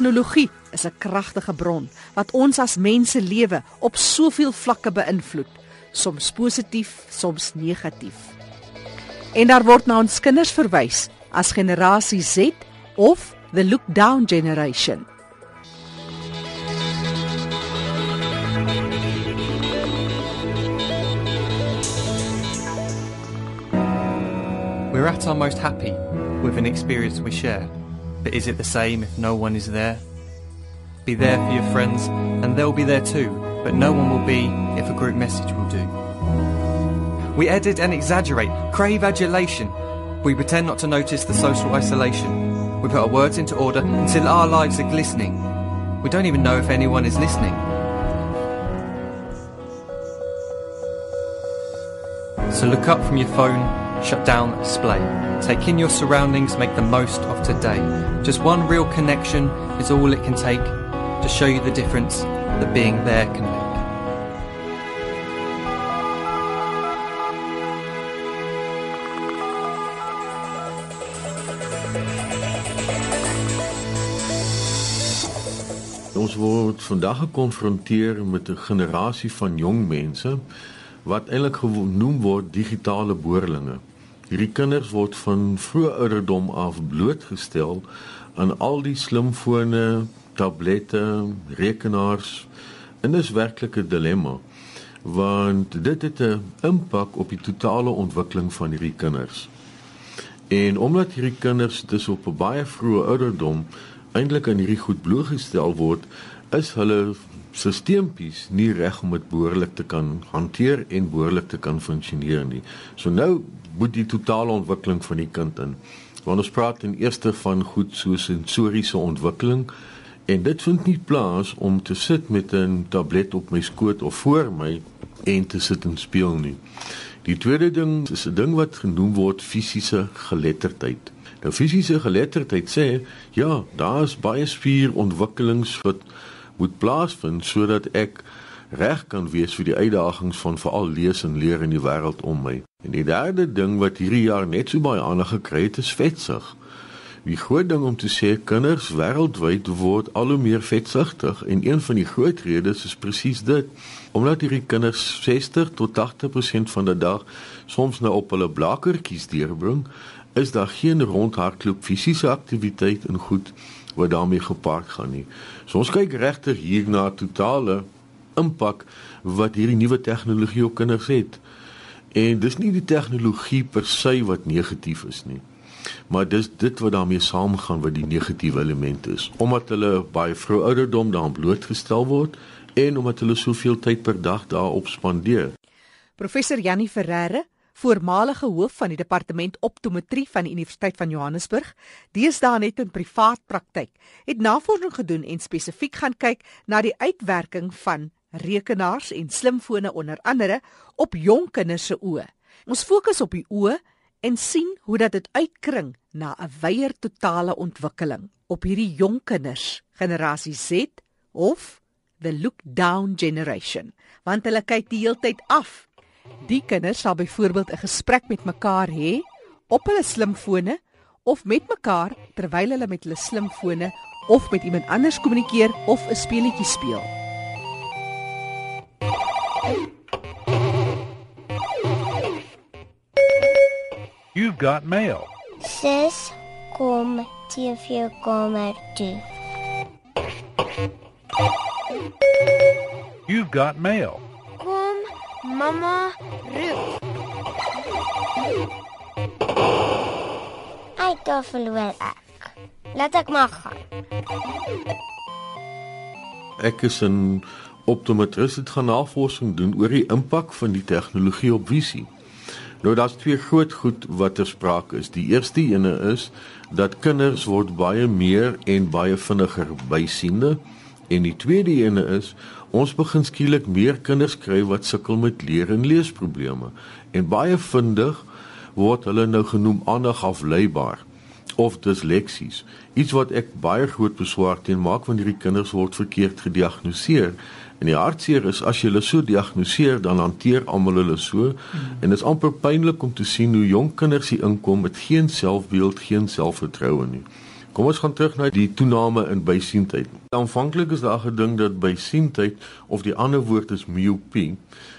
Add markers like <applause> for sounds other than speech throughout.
Tegnologie is 'n kragtige bron wat ons as mense lewe op soveel vlakke beïnvloed, soms positief, soms negatief. En daar word na ons kinders verwys as generasie Z of the look down generation. We're at our most happy with an experience we share. But is it the same if no one is there? Be there for your friends, and they'll be there too, but no one will be if a group message will do. We edit and exaggerate, crave adulation. We pretend not to notice the social isolation. We put our words into order until our lives are glistening. We don't even know if anyone is listening. So look up from your phone, shut down display. Take in your surroundings, make the most of today. Just one real connection is all it can take to show you the difference that being there can make. Ons word vandag gekonfronteer met 'n generasie van jong mense wat eintlik genoem word digitale boerlinge. Hierdie kinders word van vroeë ouderdom af blootgestel aan al die slimfone, tablette, rekenaars en dis werklik 'n dilemma want dit het 'n impak op die totale ontwikkeling van hierdie kinders. En omdat hierdie kinders dis op 'n baie vroeë ouderdom eintlik aan hierdie goed blootgestel word, is hulle sisteempies nie reg om dit behoorlik te kan hanteer en behoorlik te kan funksioneer nie. So nou moet die totale ontwikkeling van die kind in. Want ons praat in eerste van goed so sensoriese ontwikkeling en dit vind nie plaas om te sit met 'n tablet op my skoot of voor my en te sit en speel nie. Die tweede ding is 'n ding wat genoem word fisiese geletterdheid. Nou fisiese geletterdheid sê ja, daar is baie spierontwikkelings wat moet plaasvind sodat ek reg kan wees vir die uitdagings van veral lees en leer in die wêreld om my. En die derde ding wat hierdie jaar net so baie aandag gekry het, is vetsig. Die groot ding om te sê kinders wêreldwyd word al hoe meer vetsigtig en een van die groot redes is presies dit. Omdat hierdie kinders 60 tot 80% van die dag soms nou op hulle blakertjies deurbring, is daar geen rondhardloop fisiese aktiwiteit en goed wat daarmee gepaard gaan nie. So ons kyk regtig hier na totale impak wat hierdie nuwe tegnologie op kinders het. En dis nie die tegnologie per se wat negatief is nie. Maar dis dit wat daarmee saamgaan wat die negatiewe element is. Omdat hulle baie vroeg ouderdom daaraan blootgestel word en omdat hulle soveel tyd per dag daarop spandeer. Professor Jannie Ferreira voormalige hoof van die departement optometrie van die Universiteit van Johannesburg, deesdae net in privaat praktyk, het navorsing gedoen en spesifiek gaan kyk na die uitwerking van rekenaars en slimfone onder andere op jong kinders se oë. Ons fokus op die oë en sien hoe dat dit uitkring na 'n wyeer totale ontwikkeling op hierdie jong kinders, generasie Z of the look down generation, want hulle kyk die heeltyd af Die kinders sal byvoorbeeld 'n gesprek met mekaar hê op hulle slimfone of met mekaar terwyl hulle met hulle slimfone of met iemand anders kommunikeer of 'n speletjie speel. You've got mail. Sis, kom TV kamer toe. You've got mail. Mamma roep. Ai, daar verloor ek. Laat ek maar gaan. Ek is 'n optometris wat gaan navorsing doen oor die impak van die tegnologie op visie. Nou daar's twee groot goed wat ter sprake is. Die eerste ene is dat kinders word baie meer en baie vinniger bysiende en die tweede ene is ons begin skielik meer kinders kry wat sukkel met leer en leesprobleme en baie vindig word hulle nou genoem aandagafleibaar of disleksies. Iets wat ek baie groot beswaar teen maak want hierdie kinders word verkeerd gediagnoseer. En die hartseer is as jy hulle so diagnoseer, dan hanteer almal hulle so mm. en dit is amper pynlik om te sien hoe jong kinders hier inkom met geen selfbeeld, geen selfvertroue nie. Kom ons gaan terug na die toename in bysiendheid. Aanvanklik is daar gedink dat bysiendheid of die ander woord is miopie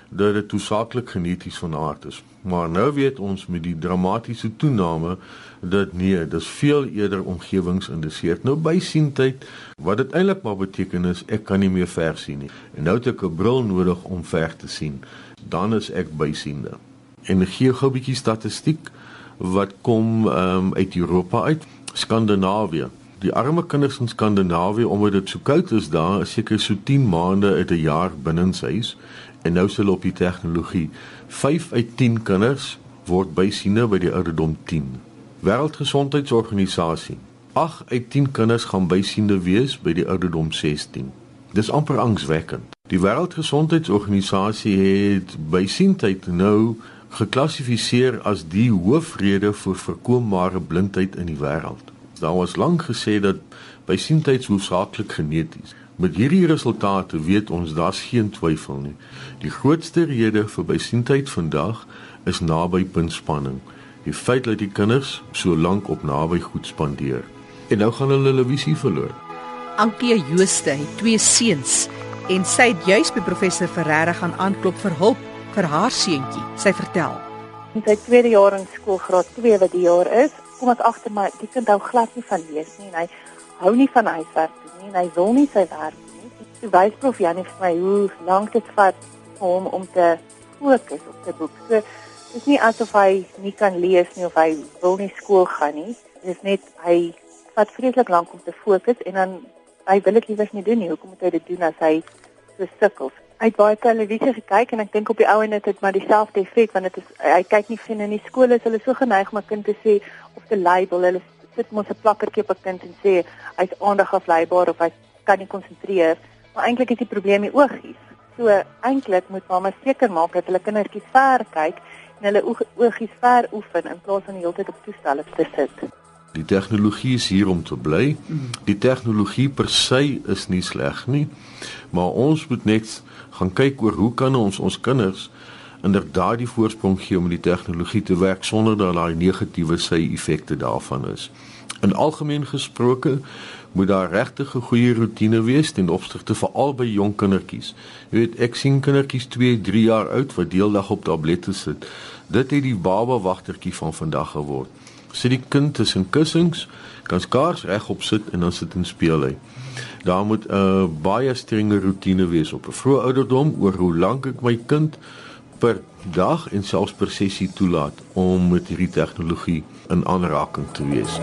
dat dit toesaaklik geneties van aard is. Maar nou weet ons met die dramatiese toename dat nee, dis veel eerder omgewingsinduseerd. Nou bysiendheid wat dit eintlik maar beteken is ek kan nie meer ver sien nie. En nou het ek 'n bril nodig om ver te sien. Dan is ek bysiende. En gee gou 'n bietjie statistiek wat kom um, uit Europa uit, Skandinawië. Die arme kinders in Skandinawië omdat dit so koud is daar, is seker so 10 maande uit 'n jaar binnenshuis en nou sal op die tegnologie 5 uit 10 kinders word bysiene by die ouderdom 10. Wêreldgesondheidsorganisasie 8 uit 10 kinders gaan bysiende wees by die ouderdom 16. Dis amper angswekkend. Die Wêreldgesondheidsorganisasie het bysiendheid nou geklassifiseer as die hoofrede vir voorkombare blindheid in die wêreld. Daar was lank gesê dat bysiendheid hoofsaaklik geneties. Met hierdie resultate weet ons daar's geen twyfel nie. Die grootste rede vir bysiendheid vandag is nabypuntspanning. Die feit dat die kinders so lank op naby goed spandeer. En nou gaan hulle hulle visie verloor. Ankie Jooste het twee seuns en sy het juis by professor Ferreira gaan aanklop vir hulp vir haar seuntjie. Sy vertel. In sy tweede jaar in skool graad 2 wat die jaar is, kom ek agter maar die kind hou glad nie van lees nie en hy hou nie van huiswerk nie en hy wil nie sy werk nie. Sy wys prof Janie vir my hoe lank dit vat vir hom om te fokus op sy boek. So dis nie asof hy nie kan lees nie of hy wil nie skool gaan nie. Dit is net hy vat vreeslik lank om te fokus en dan hy wil dit liewers nie doen nie. Hoekom moet hy dit doen as hy so sukkel? Hy het baie televisie gekyk en ek dink op die ou en dit het maar dieselfde effek want dit is hy kyk nie sien in die skole is hulle so geneig om 'n kind te sê of te label. Hulle sit mos 'n plakkertjie op 'n kind en sê hy's aandag afleibaar of hy kan nie konsentreer. Maar eintlik is die probleem die oogies. So eintlik moet mamma seker maak dat hulle kindertjies ver kyk en hulle oogies ver oefen in plaas van die hele tyd op toestelle te sit. Die tegnologie is hier om te bly. Die tegnologie per se is nie sleg nie, maar ons moet net gaan kyk oor hoe kan ons ons kinders inderdaad die voorsprong gee om met die tegnologie te werk sonder dat daai negatiewe sy-effekte daarvan is. In algemeen gesproke moet daar regtig 'n goeie rotine wees ten opsigte vir albei jong kindertjies. Jy weet, ek sien kindertjies 2, 3 jaar oud wat deeldag op tablette sit. Dit het die baba wagtertjie van vandag geword. Sit die kind tussen kussings, kan skaars regop sit en dan sit en speel hy. Daar moet 'n uh, baie strenge rotine wees op 'n vroeë ouderdom oor hoe lank ek my kind per dag en selfs per sessie toelaat om met hierdie tegnologie in aanraking te wees.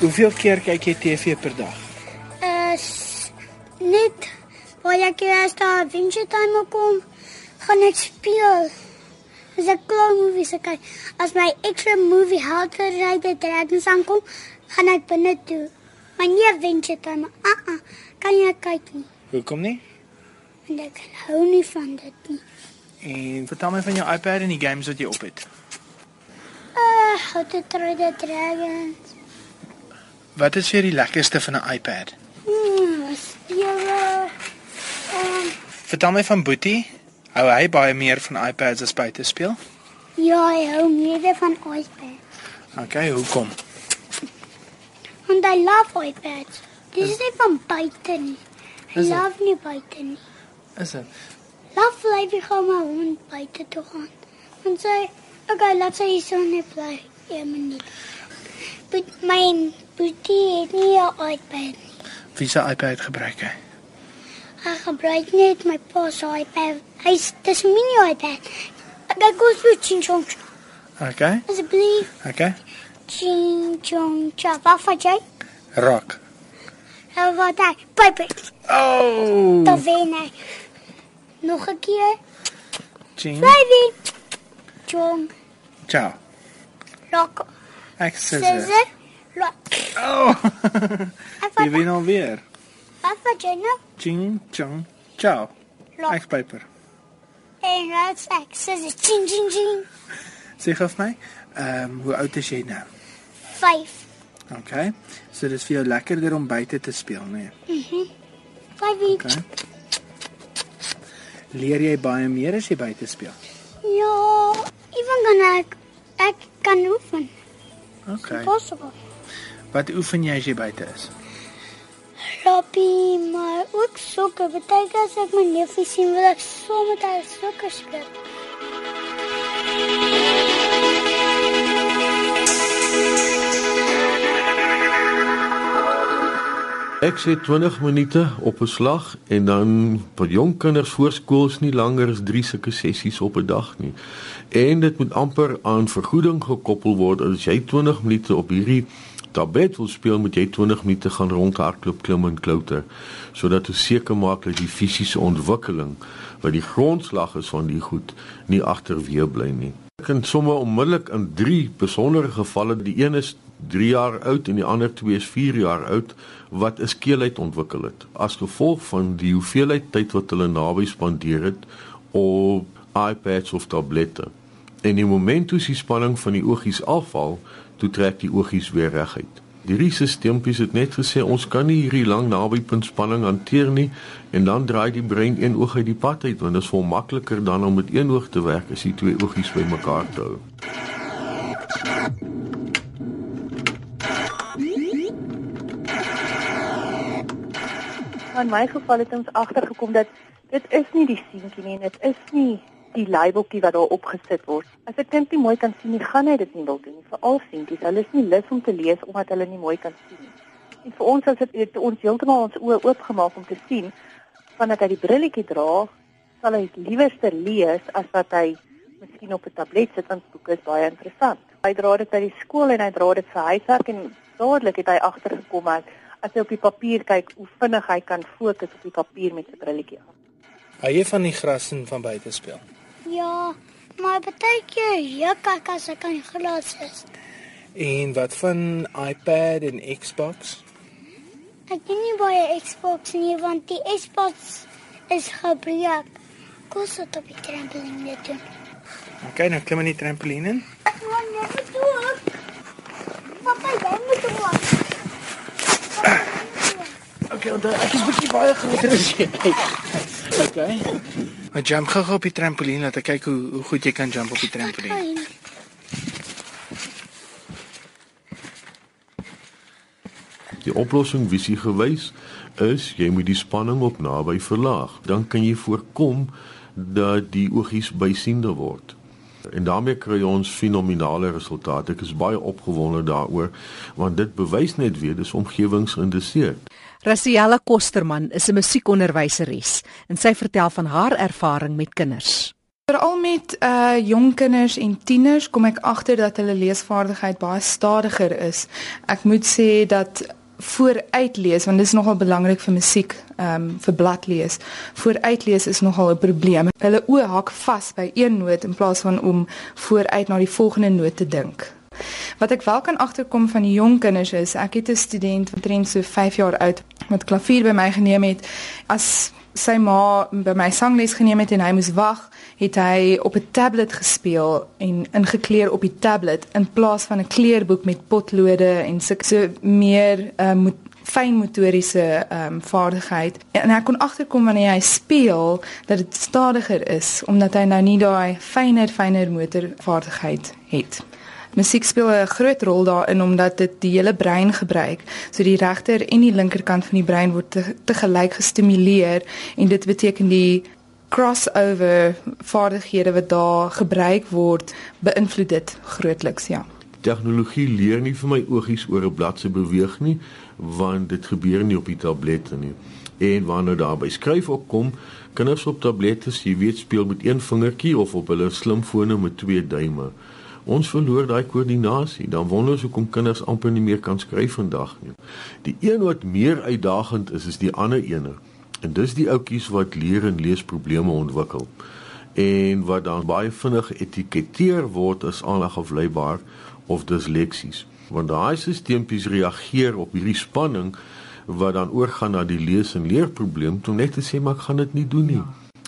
Hoeveel keer kyk jy TV per dag? Is net baie keer as daar Adventure Time kom, gaan ek speel. As ek klaar movies kyk, as my extra movie How to Ride the Dragon aankom, gaan ek binne toe. Maar nie Adventure Time. Ah ah, kan jy kyk nie. Hoekom nie? Want ek hou nie van dit nie. En vertel my van jou iPad en die games wat jy op het. Uh, How to Ride the Dragon. Wat is vir die lekkerste van 'n iPad? Hmm, speel. Um, Vertel my van Boetie. Hou hy baie meer van iPads as buite speel? ja, ek hou meer van iPad. Okay, hoekom? Want I love iPads. Dis nie van buite nie. I Is love nie buite nie. Is dit? Love bly ek gaan my hond buite toe gaan. En sê, okay, laat sy hier so net bly. Ja, minuut. But my boetie het nie 'n iPad nie. Wie se iPad gebruik hy? Hy gebruik net my pa se iPad. Hy's dis 'n mini iPad. Ek gou so ching chong. Okay. Asseblief, Okay. Ching chong. Cha, wat van jy? Rock. En wat hy? Piper. Oh! Dan wen ek. Nog 'n keer. Ching. Baby. Chong. Ciao. Lock. Ek scissor. Scissor. Lock. Oh! En Jy wat wen alweer. wat van jy nou? Ching chong. Ciao. Lock. Ek paper. En wat ek scissor. Ching ching ching. Sê gou vir my, ehm um, hoe oud is jy nou? 5. Okay. So dis vir jou lekkerder om buite te speel, nee. 5 each. Okay. Leer jy baie meer as jy buite speel? Ja, ewen kan ek ek kan oefen. Okay. Impossible. Wat oefen jy as jy buite is? Rugby, maar ook sokker. Partykeer as ek my neefie sien, wil ek saam met hy sokker speel. Ek sê 20 minute op 'n slag en dan vir jong kinders voor skool is nie langer as 3 sulke sessies op 'n dag nie. En dit moet amper aan vergoeding gekoppel word as jy 20 minute op hierdie tablet wil speel, moet jy 20 minute gaan rondhardloop, klim en klouter sodat jy seker maak dat die fisiese ontwikkeling wat die grondslag is van die goed nie agterweë bly nie. Ek kan sommer onmiddellik in drie besondere gevalle, die een is 3 jaar oud en die ander twee is 4 jaar oud wat 'n skeelheid ontwikkel het as gevolg van die hoeveelheid tyd wat hulle naby spandeer het op iPads of tablette. En die oomblik toe die spanning van die oogies afval, toe trek die oogies weer reguit. Die risisteempies het net gesê ons kan nie hierdie lang nabypunt spanning hanteer nie en dan draai die brein een oog uit die pad uit want dit is vol makliker dan om met een oog te werk as die twee oogies bymekaar te hou. In my geval het ons agtergekom dat dit is nie die seentjie nie, dit is nie die labeltjie wat daar opgesit word. As 'n kind nie mooi kan sien nie, gaan hy dit nie wil doen nie. Veral seentjies, hulle is nie lus om te lees omdat hulle nie mooi kan sien nie. En vir ons as dit ons heeltemal ons oë oopgemaak om te sien vandat hy die brilletjie dra, sal hy liewerste lees as wat hy miskien op 'n tablet sit want boeke is baie interessant. Hy dra dit by die skool en hy dra dit vir huiswerk en dadelik het hy agtergekom dat as jy op die papier kyk hoe vinnig hy kan fokus op die papier met sy brilletjie aan. Hou jy van die gras en van buite speel? Ja, maar partykeer juk ek as ek aan die glas is. En wat van iPad en Xbox? Ek doen nie baie Xbox nie want die Xbox is gebreek. Kos dit op die trampoline doen. Okay, nou klim in die trampoline in. Ek wil net doen. Papa, jy moet doen. Okay, onthou, ek is bietjie baie groter as jy. Okay. Maar jump gou op die trampoline, laat ek kyk hoe hoe goed jy kan jump op die trampoline. Die oplossing visie gewys is jy moet die spanning op naby verlaag. Dan kan jy voorkom dat die oogies bysiende word. En daarmee kry ons fenominale resultate. Ek is baie opgewonde daaroor want dit bewys net weer dis omgewingsgeïnduseerd. Rasiella Kosterman is 'n musiekonderwyseres en sy vertel van haar ervaring met kinders. Veral met uh jong kinders en tieners kom ek agter dat hulle leesvaardigheid baie stadiger is. Ek moet sê dat vooruitlees want dit is nogal belangrik vir musiek, ehm um, vir bladlees. Vooruitlees is nogal 'n probleem. Hulle oë hak vas by een noot in plaas van om vooruit na die volgende noot te dink. Wat ek wel kan agterkom van die jong kinders is, ek het 'n student wat trend so 5 jaar oud wat klavier by my geneem het. As sy ma by my sangles geneem het en hy moes wag, het hy op 'n tablet gespeel en ingekleer op die tablet in plaas van 'n kleurboek met potlode en so, so meer uh, moet fyn motoriese ehm um, vaardigheid en hy kon agterkom wanneer hy speel dat dit stadiger is omdat hy nou nie daai fyner fyner motorvaardigheid het. Musiek speel 'n groot rol daarin omdat dit die hele brein gebruik. So die regter en die linkerkant van die brein word te, te gelyk gestimuleer en dit beteken die crossover vaardighede wat daar gebruik word beïnvloed dit grootliks, ja. Tegnologie leer nie vir my oogies oor 'n bladsy beweeg nie, want dit gebeur nie op die tablette nie. En wanneer daar by skryf opkom, kinders op tablette, jy weet, speel met een vingertjie of op hulle slimfone met twee duime. Ons verloor daai koördinasie. Dan wonder ons hoekom kinders amper nie meer kan skryf vandag nie. Die een wat meer uitdagend is, is die ander ene. En dis die ouetjies wat leer en leesprobleme ontwikkel en wat dan baie vinnig geetiketeer word as aangafleibaar of disleksies. Want daai stelseltjies reageer op hierdie spanning wat dan oorgaan na die lees en leerprobleem om net te sê maar ek gaan dit nie doen nie.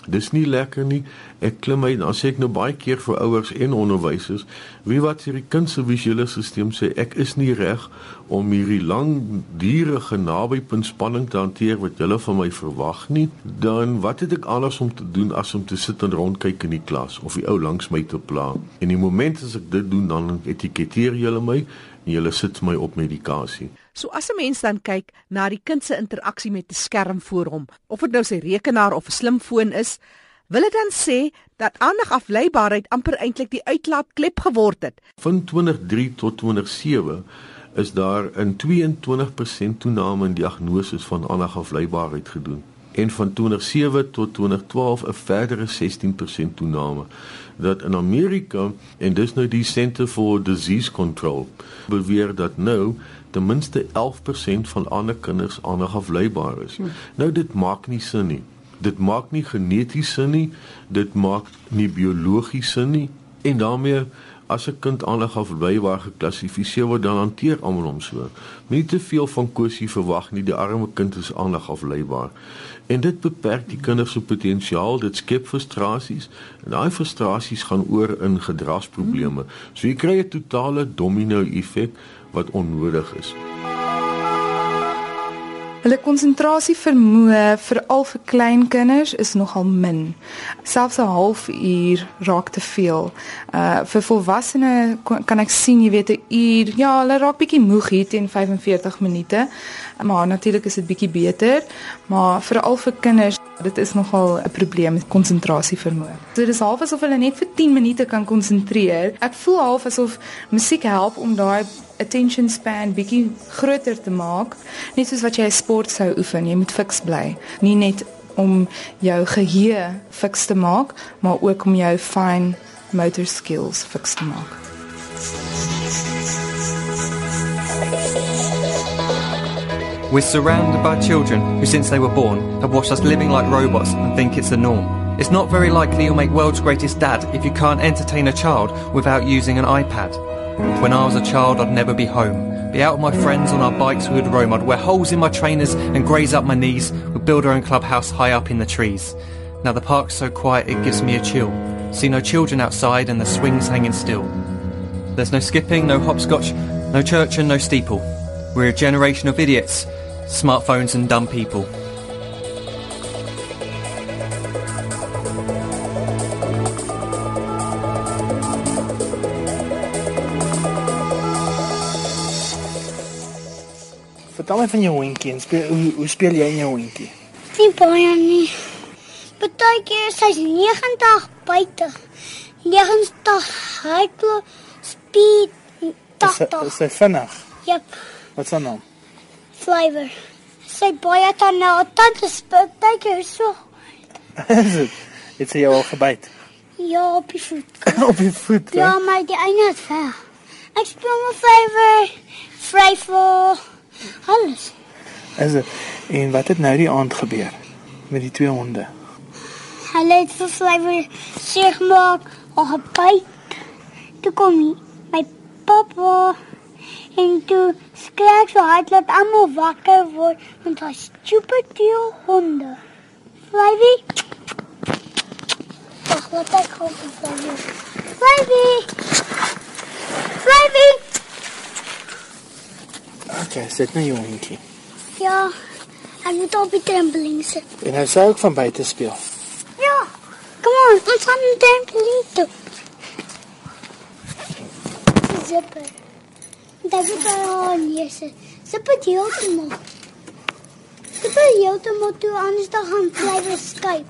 Dis nie lekker nie. Ek klim uit, dan sê ek nou baie keer vir ouers en onderwysers, wie wat hierdie kind se visuele stelsel sê, ek is nie reg om hierdie lang dierige nabypunt spanning te hanteer wat julle van my verwag nie, dan wat het ek anders om te doen as om te sit en rondkyk in die klas of die ou langs my te pla? En die oomblik as ek dit doen, dan etiketeer julle my en julle sit my op medikasie. So as 'n mens dan kyk na die kind se interaksie met 'n skerm voor hom, of dit nou sy rekenaar of 'n slimfoon is, wil dit dan sê dat aandagafleibaarheid amper eintlik die uitlaatklep geword het. Van 2003 tot 2007 is daar 'n 22% toename in diagnose van aandagafleibaarheid gedoen en van 2007 tot 2012 'n verdere 16% toename dat in Amerika en dis nou die Center for Disease Control beweer dat nou ten minste 11% van ander kinders aandagafleibaar is. Hmm. Nou dit maak nie sin nie. Dit maak nie geneties sin nie. Dit maak nie biologies sin nie en daarmee as 'n kind aandag afwybaar geklassifiseer word dan hanteer almal hom so. Nie te veel van kosie verwag nie, die arme kind is aandag afwybaar. En dit beperk die kinders se potensiaal, dit skep frustrasies en daai frustrasies gaan oor in gedragsprobleme. So jy kry 'n totale domino effek wat onnodig is. Hulle konsentrasie vermoë veral vir klein kinders is nogal min. Selfs 'n halfuur raak te veel. Uh vir volwassenes kan ek sien jy weet 'n uur, ja, hulle raak bietjie moeg hier teen 45 minute. Maar natuurlik is dit bietjie beter, maar veral vir kinders Dit is nogal 'n probleem met konsentrasie vermoë. So dit is half asof hulle net vir 10 minute kan konsentreer. Ek voel half asof musiek help om daai attention span bietjie groter te maak, net soos wat jy 'n sport sou oefen, jy moet fiks bly. Nie net om jou geheue fiks te maak, maar ook om jou fine motor skills fiks te maak. We're surrounded by children who, since they were born, have watched us living like robots and think it's the norm. It's not very likely you'll make world's greatest dad if you can't entertain a child without using an iPad. When I was a child, I'd never be home. Be out with my friends on our bikes, we would roam. I'd wear holes in my trainers and graze up my knees. We'd build our own clubhouse high up in the trees. Now the park's so quiet it gives me a chill. See no children outside and the swings hanging still. There's no skipping, no hopscotch, no church and no steeple. We're a generation of idiots smartphones and dumb people. Vertel my van jou hondjie en speel hoe, hoe speel jy in jou hondjie? Nie baie nie. Partykeer is hy 90 buite. 90 hardloop speed 80. Is hy vinnig? Jep. Wat se naam? Flavor. Sy baie tande, tande spit, kyk so. <laughs> Is dit? Het sy jou al gebyt? Ja, op die voet. op die voet. Ja, he? maar die einde is ver. Ek speel my flavor, flavor, alles. Is dit? En wat het nou die aand gebeur met die twee honde? Hulle het vir flavor sê gemaak, "Ag, byt." Toe kom my pappa En toe skreek so hard dat almal wakker word met daai stupid dier honde. Flyvy. Ag, wat ek gou vir Flyvy. Flyvy. Flyvy. Okay, sit nou jongetjie. Ja. Ek moet op die trampoline sit. En hy sê ook van buite speel. Ja. Kom aan, ons gaan die trampoline toe. Zipper. Dat is wel niet. Ze moet helemaal. Ze moet helemaal toe, anders dan gaan blijven Skype.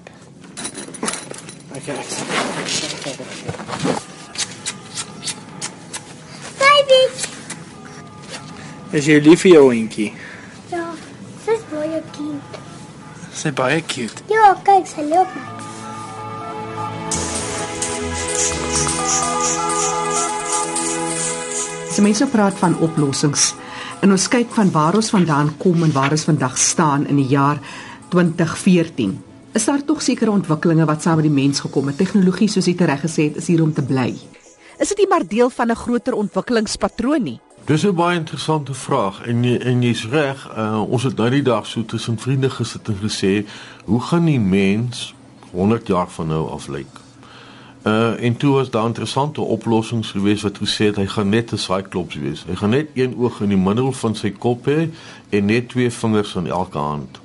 Oké, okay, Baby! Is jy lief vir jou hondjie? Ja, sy's baie cute. Sy's baie cute. Ja, kyk, sy loop my. As mense praat van oplossings en ons kyk van waar ons vandaan kom en waar ons vandag staan in die jaar 2014, is daar tog sekere ontwikkelinge wat saam met die mens gekom het. Tegnologie, soos jy reg gesê het, is hier om te bly. Is dit nie maar deel van 'n groter ontwikkelingspatroon nie? Dis 'n baie interessante vraag en jy, en jy's reg, uh, ons het nou die dag so tussen vriende gesit en gesê, hoe gaan die mens 100 jaar van nou af lyk. Uh en toe was daar interessante oplossings geweest wat gesê het hy gaan net 'n Cyclops wees. Hy gaan net een oog in die middel van sy kop hê en net twee vingers aan elke hand.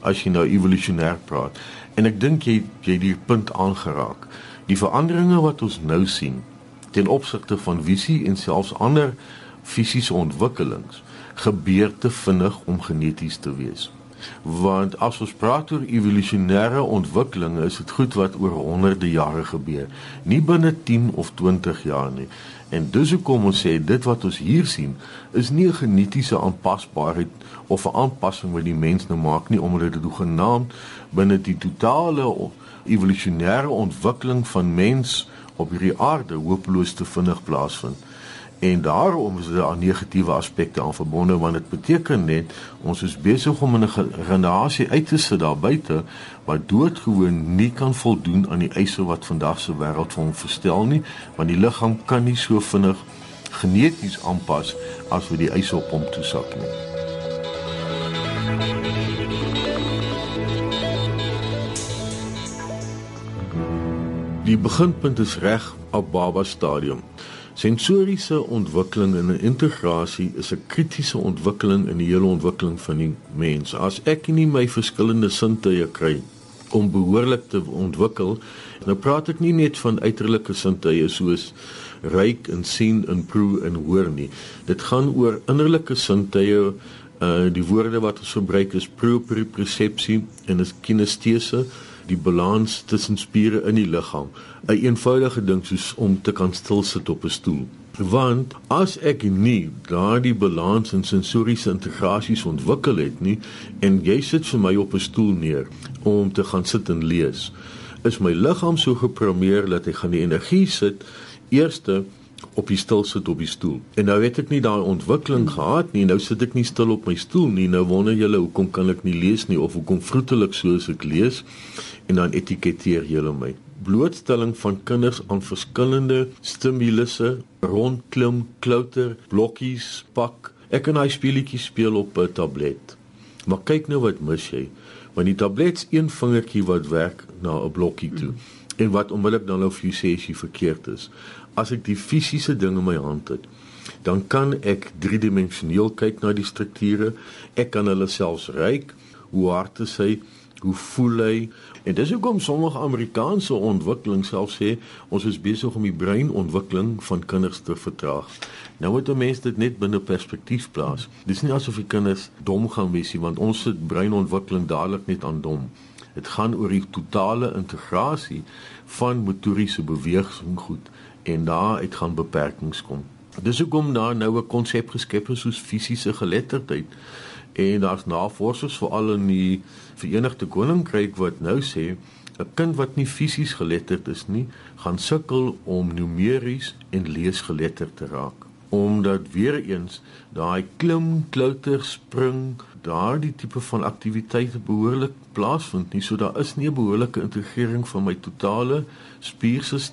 As jy nou evolusionêr praat. En ek dink jy jy die punt aangeraak. Die veranderinge wat ons nou sien ten opsigte van visie en selfs ander fisiese ontwikkelings gebeur te vinnig om geneties te wees want as ons praat oor evolusionêre ontwikkeling is dit goed wat oor honderde jare gebeur. Nie binne 10 of 20 jaar nie. En dis hoekom ons sê dit wat ons hier sien is nie 'n genetiese aanpasbaarheid of 'n aanpassing wat die mens nou maak nie omdat dit genaamd binne die totale evolusionêre ontwikkeling van mens op hierdie aarde hopeloos te vinnig plaasvind En daarom is daar negatiewe aspekte aan verbonde want dit beteken net ons is besig om 'n generasie uit te sit daar buite wat doodgewoon nie kan voldoen aan die eise wat vandag se wêreld vir hom verstel nie want die liggaam kan nie so vinnig geneties aanpas as wat die eise op hom toesak nie. Die beginpunt is reg op baba stadium. Sensoriese ontwikkeling en integrasie is 'n kritiese ontwikkeling in die hele ontwikkeling van die mens. As ek nie my verskillende sintuie kry om behoorlik te ontwikkel, nou praat ek nie net van uiterlike sintuie soos ruik en sien en proe en hoor nie. Dit gaan oor innerlike sintuie uh die woorde wat ons gebruik is propriosepsie en is kinestese die balans tussen spiere in die liggaam. 'n Eenvoudige ding soos om te kan stil sit op 'n stoel. Want as ek nie daardie balans en sensoriese integrasies ontwikkel het nie en jy sit vir my op 'n stoel neer om te gaan sit en lees, is my liggaam so geprogrammeer dat hy gaan die energie sit eerste op die stil sit op die stoel. En nou het ek nie daai ontwikkeling gehad nie. Nou sit ek nie stil op my stoel nie. Nou wonder julle hoekom kan ek nie lees nie of hoekom vroetelik soos ek lees en dan etiketeer julle my. Blootstelling van kinders aan verskillende stimulusse, rondklim, klouter, blokkies, pak. Ek kan daai speletjie speel op 'n tablet. Maar kyk nou wat mis jy. Want die tablet's een vingertjie wat werk na 'n blokkie toe. En wat onmiddellik dan nou vir jou sê as jy verkeerd is as ek die fisiese ding in my hand het, dan kan ek driedimensioneel kyk na die strukture. Ek kan hulle selfs ruik. Hoe hard is hy? Hoe voel hy? En dis hoekom sommige Amerikaanse ontwikkeling self sê ons is besig om die breinontwikkeling van kinders te vertraag. Nou moet mense dit net binne perspektief plaas. Dis nie asof die kinders dom gaan wees nie, want ons sit breinontwikkeling dadelik net aan dom. Dit gaan oor die totale integrasie van motoriese beweging goed en daaruit gaan beperkings kom. Dis hoekom daar nou 'n konsep geskep is soos fisiese geletterdheid. En daar's navorsers veral in die Verenigde Koninkryk wat nou sê 'n kind wat nie fisies geletterd is nie, gaan sukkel om numeries en leesgeletterd te raak. Omdat weer eens daai klim, klouter, spring, daardie tipe van aktiwiteite behoorlik plaasvind nie, so daar is nie 'n behoorlike integrering van my totale spierstelsels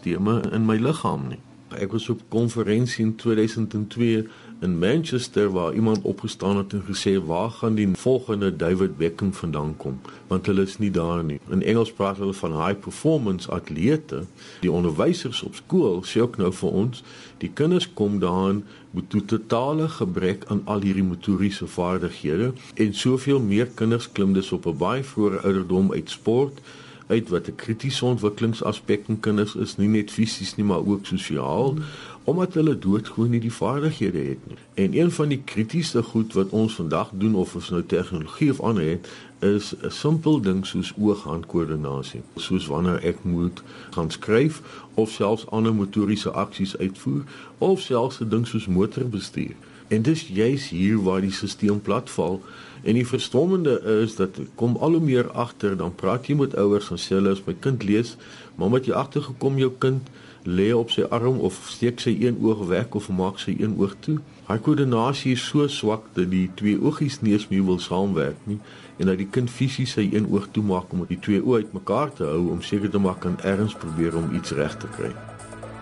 in my liggaam nie. Ek was op konferensie in 2002 in Manchester waar iemand opgestaan het en gesê waar gaan die volgende David Beckham vandaan kom want hulle is nie daar nie. In Engels praat hulle van high performance atlete. Die onderwysers op skool sê ook nou vir ons, die kinders kom daarin met totale gebrek aan al hierdie motoriese vaardighede en soveel meer kinders klim dus op 'n baie vroeë ouderdom uit sport uit wat 'n kritiese ontwikkelingsaspek in kinders is, nie net fisies nie, maar ook sosiaal, mm. Omdat hulle doodgewoon nie die vaardighede het nie. En een van die kritiese goed wat ons vandag doen of ons nou tegnologie of ander het, is 'n simpel ding soos oog-hand-koördinasie. Soos wanneer ek moet gaan skryf of selfs ander motoriese aksies uitvoer of selfs 'n ding soos motorbestuur. En dis juis hier waar die stelsel platval En die verstommende is dat kom al hoe meer agter dan praat jy met ouers en sê hulle as my kind lees, maar omdat jy agtergekom jou kind lê op sy arm of steek sy een oog weg of maak sy een oog toe. Hy koördinasie is so swak dat die twee oogies nie eens meer wil saamwerk nie en dat die kind fisies sy een oog toemaak om die twee oë uitmekaar te hou om seker te maak kan erns probeer om iets reg te kry.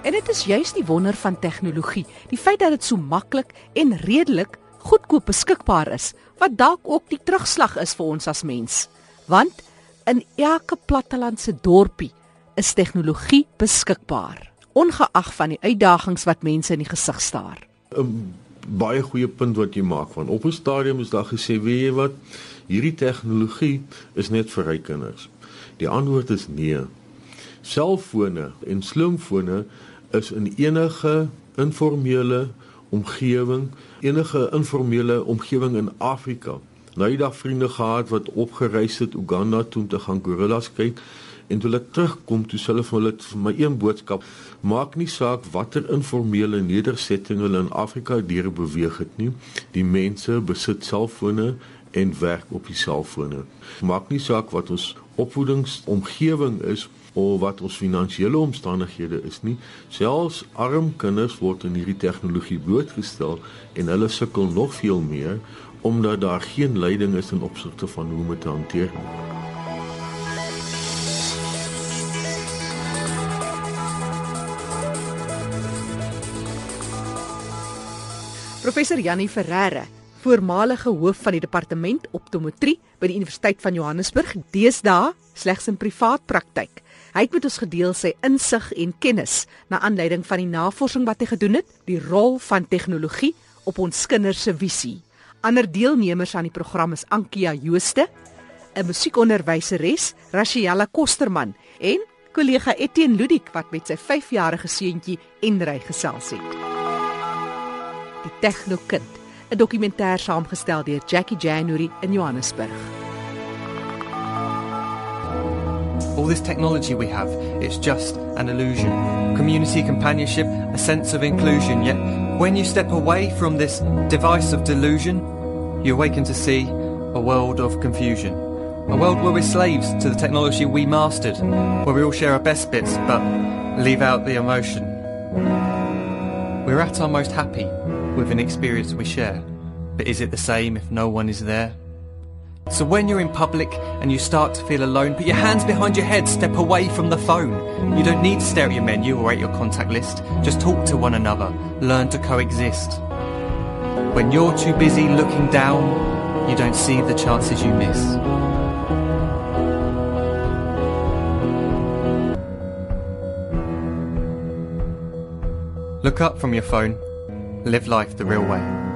En dit is juist die wonder van tegnologie, die feit dat dit so maklik en redelik goedkoop beskikbaar is wat dalk ook die terugslag is vir ons as mens. Want In elke plattelandse dorpie is tegnologie beskikbaar, ongeag van die uitdagings wat mense in die gesig staar. 'n Baie goeie punt wat jy maak van op 'n stadium is daar gesê, weet jy wat, hierdie tegnologie is net vir ryk kinders. Die antwoord is nee. Selfone en slimfone is in enige informele omgewing, enige informele omgewing in Afrika. Nou jy daag vriende gehad wat opgereis het Uganda toe om te gaan gorillas kyk en toe hulle terugkom toe hulle vir hulle vir my een boodskap maak nie saak watter informele nedersetting hulle in Afrika deur beweeg het nie die mense besit selfone en werk op die selfone maak nie saak wat ons opvoedingsomgewing is of wat ons finansiële omstandighede is nie. Selfs arm kinders word in hierdie tegnologie blootgestel en hulle sukkel nog veel meer omdat daar geen leiding is in opsigte van hoe om dit te hanteer nie. Professor Jannie Ferreira, voormalige hoof van die departement optometrie by die Universiteit van Johannesburg, deesdae slegs in privaat praktyk. Hy het met ons gedeel sy insig en kennis na aanleiding van die navorsing wat hy gedoen het, die rol van tegnologie op ons kinders se visie. Ander deelnemers aan die program is Ankia Jooste, 'n musiekonderwyseres, Rashiella Kosterman en kollega Etienne Ludik wat met sy 5-jarige seuntjie Enrey gesels het. Die dokumentêr saamgestel deur Jackie January in Johannesburg. All this technology we have, it's just an illusion. Community companionship, a sense of inclusion. Yet, when you step away from this device of delusion, you awaken to see a world of confusion. A world where we're slaves to the technology we mastered, where we all share our best bits but leave out the emotion. We're at our most happy with an experience we share. But is it the same if no one is there? So when you're in public and you start to feel alone, put your hands behind your head, step away from the phone. You don't need to stare at your menu or at your contact list. Just talk to one another. Learn to coexist. When you're too busy looking down, you don't see the chances you miss. Look up from your phone. Live life the real way.